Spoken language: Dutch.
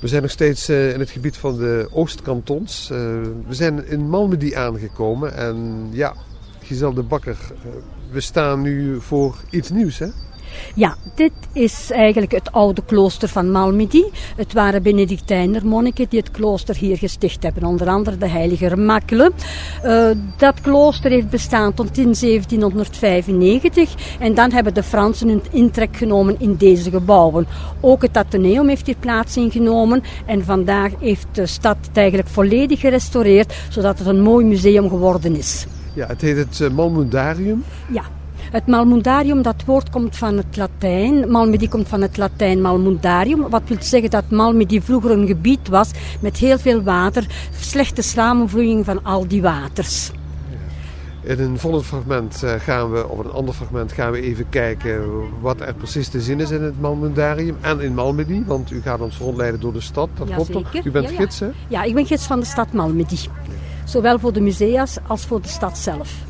We zijn nog steeds uh, in het gebied van de Oostkantons. Uh, we zijn in Malmedy aangekomen en ja, Giselle de Bakker, uh, we staan nu voor iets nieuws hè? Ja, dit is eigenlijk het oude klooster van Malmedy. Het waren Benedictijner monniken die het klooster hier gesticht hebben, onder andere de heilige Remakkelen. Uh, dat klooster heeft bestaan tot in 1795 en dan hebben de Fransen hun intrek genomen in deze gebouwen. Ook het Atheneum heeft hier plaats ingenomen en vandaag heeft de stad het eigenlijk volledig gerestaureerd, zodat het een mooi museum geworden is. Ja, het heet het uh, Malmundarium. Ja, het Malmundarium, dat woord komt van het Latijn. Malmedy komt van het Latijn Malmundarium. Wat wil zeggen dat Malmedy vroeger een gebied was met heel veel water. Slechte samenvloeiing van al die waters. In een volgend fragment gaan we, of een ander fragment, gaan we even kijken wat er precies te zien is in het Malmundarium en in Malmedy. Want u gaat ons rondleiden door de stad, dat ja, klopt toch? U bent ja, ja. gids, hè? Ja, ik ben gids van de stad Malmedy. Zowel voor de musea's als voor de stad zelf.